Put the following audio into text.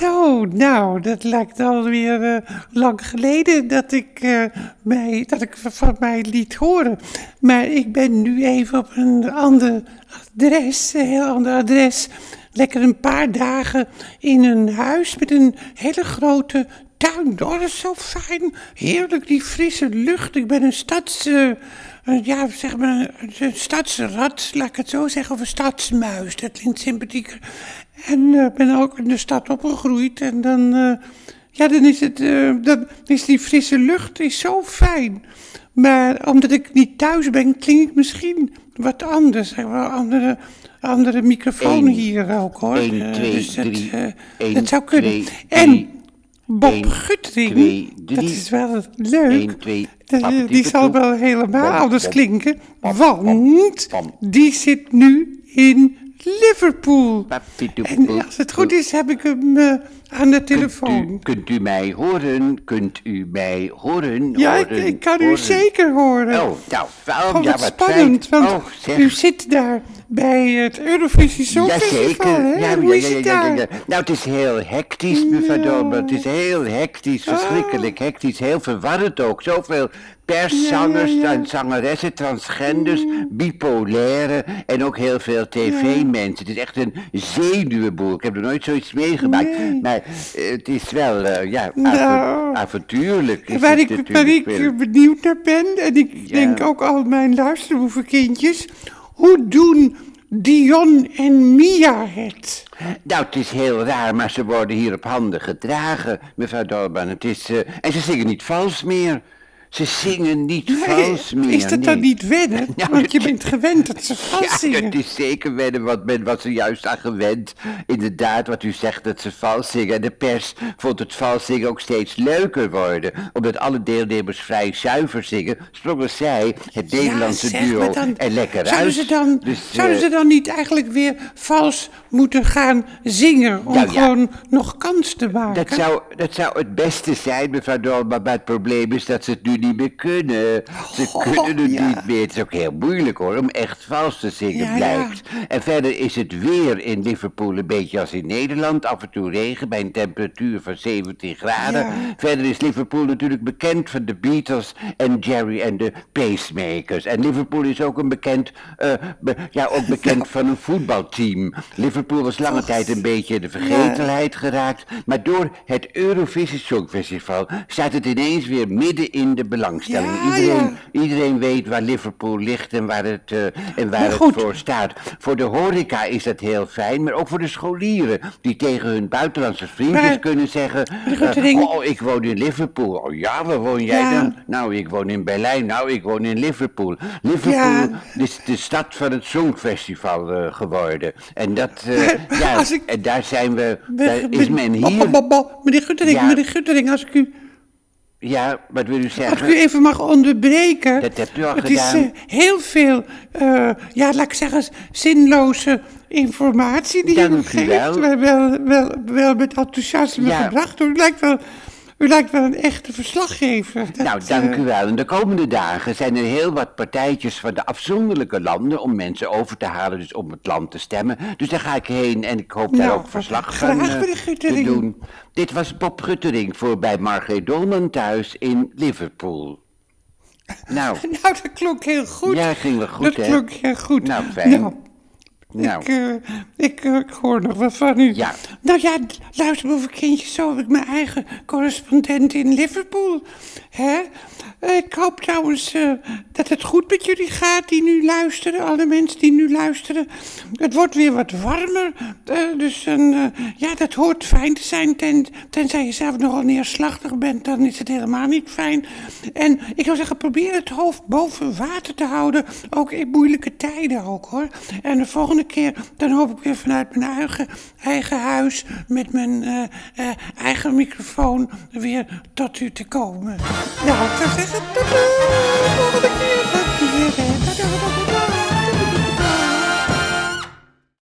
Zo, nou, dat lijkt alweer uh, lang geleden dat ik, uh, mij, dat ik van mij liet horen. Maar ik ben nu even op een ander adres, een heel ander adres. Lekker een paar dagen in een huis met een hele grote tuin. Oh, dat is zo fijn. Heerlijk, die frisse lucht. Ik ben een stads... Uh, ja, zeg maar, een stadsrat, laat ik het zo zeggen, of een stadsmuis. Dat klinkt sympathieker. En uh, ben ook in de stad opgegroeid. En dan, uh, ja, dan is het, uh, dan is die frisse lucht is zo fijn. Maar omdat ik niet thuis ben, klink ik misschien wat anders. Maar, andere, andere microfoon Eén, hier ook hoor. 1, 2, dus dat, 3. eh, 1, dat zou kunnen. 2, en Bob één, Guttering, twee, dat is wel leuk. 1, 2, Dat, eh, die zal wel helemaal anders klinken, want die zit nu in Liverpool. En als het goed is, heb ik hem eh, aan de Kunt telefoon. u, kunt u mij horen? Kunt u mij horen? Ja, ik, horen, ik kan u zeker horen. Oh, nou, Oh, ja, wat wat spannend, fijn. want oh, u zit daar bij het Eurovisie Songfestival, Jazeker. hè? Ja, Hoe ja, is ja, het ja, ja, daar? ja. Nou, het is heel hectisch, mevrouw. Dolman. Het is heel hectisch, verschrikkelijk hectisch. Heel verwarrend ook. Zoveel perszangers, Ja, ja, ja. en zangeressen, transgenders, bipolaire en ook heel veel tv-mensen. Het is echt een zenuwenboel. Ik heb er nooit zoiets meegemaakt. Nee. Maar eh, het is wel, eh, ja, Nou. avo- avontuurlijk. Is Waar het ik, waar ik benieuwd naar ben, en ik denk ook al mijn luisterboevenkindjes, hoe doen Dion en Mia het? Nou, het is heel raar, maar ze worden hier op handen gedragen, mevrouw Dolman. Het is, eh, en ze zingen niet vals meer. Ze zingen niet vals meer. is dat dan niet wennen? Nou, Want je dat- bent gewend dat ze vals Ja, zingen. het is zeker wennen, want men was er juist aan gewend. Inderdaad, wat u zegt, dat ze vals zingen. En de pers vond het vals zingen ook steeds leuker worden. Omdat alle deelnemers vrij zuiver zingen, sprongen zij, het Nederlandse Ja, duo, dan- er lekker zouden uit. Ze dan, Dus, zouden eh, ze dan niet eigenlijk weer vals moeten gaan zingen om Nou ja. gewoon nog kans te maken? Dat zou, dat zou het beste zijn, mevrouw Dolman, maar het probleem is dat ze het nu niet meer kunnen. Ze Oh, kunnen het ja. niet meer. Het is ook heel moeilijk hoor, om echt vals te zingen, Ja, blijkt. En verder is het weer in Liverpool een beetje als in Nederland. Af en toe regen bij een temperatuur van 17 graden. Verder is Liverpool natuurlijk bekend van de Beatles en Jerry en de Pacemakers. En Liverpool is ook een bekend, eh, be- ja, ook bekend van een voetbalteam. Liverpool was lange tijd een beetje in de vergetelheid geraakt. Maar door het Eurovisie Songfestival staat het ineens weer midden in de belangstelling. Ja, iedereen, ja. iedereen weet waar Liverpool ligt en waar het, eh, en waar het voor staat. Voor de horeca is dat heel fijn, maar ook voor de scholieren. Die tegen hun buitenlandse vriendjes Maar- kunnen zeggen... eh, oh, ik woon in Liverpool. Oh ja, waar woon jij Ja. dan? Nou, ik woon in Berlijn. Nou, ik woon in Liverpool. Liverpool is de stad van het Songfestival eh, geworden. En dat, ja, ik- en daar zijn we, daar is men hier. Meneer Guttering, meneer Guttering, als ik u, Ja, wat wil u als ik u zeggen? even mag onderbreken. Dat hebt u al Het gedaan. is eh, heel veel, eh, ja, laat ik zeggen, zinloze informatie die Dank u geeft. wel. Wel, wel, wel, wel met enthousiasme Ja. gebracht. U lijkt wel, u lijkt wel een echte verslaggever. Dat, Nou, dank eh, u wel. En de komende dagen zijn er heel wat partijtjes van de afzonderlijke landen om mensen over te halen, dus om het land te stemmen. Dus daar ga ik heen en ik hoop daar Nou, ook verslag van eh, te doen. Dit was Bob Guttering voor bij Margreet Dolman thuis in Liverpool. Nou, Nou, dat klonk heel goed. Ja, ging wel goed, Dat hè? klonk heel goed. Nou, fijn. Nou, nou. Ik, eh, ik, eh, ik hoor nog wat van u. Ja. Nou ja, luister boven kindjes, zo heb ik mijn eigen correspondent in Liverpool. Hè? Ik hoop trouwens eh, dat het goed met jullie gaat die nu luisteren, alle mensen die nu luisteren. Het wordt weer wat warmer, eh, dus een, eh, ja, dat hoort fijn te zijn. Ten, tenzij je zelf nogal neerslachtig bent, dan is het helemaal niet fijn. En ik zou zeggen, probeer het hoofd boven water te houden, ook in moeilijke tijden ook hoor. En de volgende keer, dan hoop ik weer vanuit mijn eigen, eigen huis met mijn eigen microfoon weer tot u te komen. 呀，这谁是嘟嘟？我的天，别别别！大家好，大家好。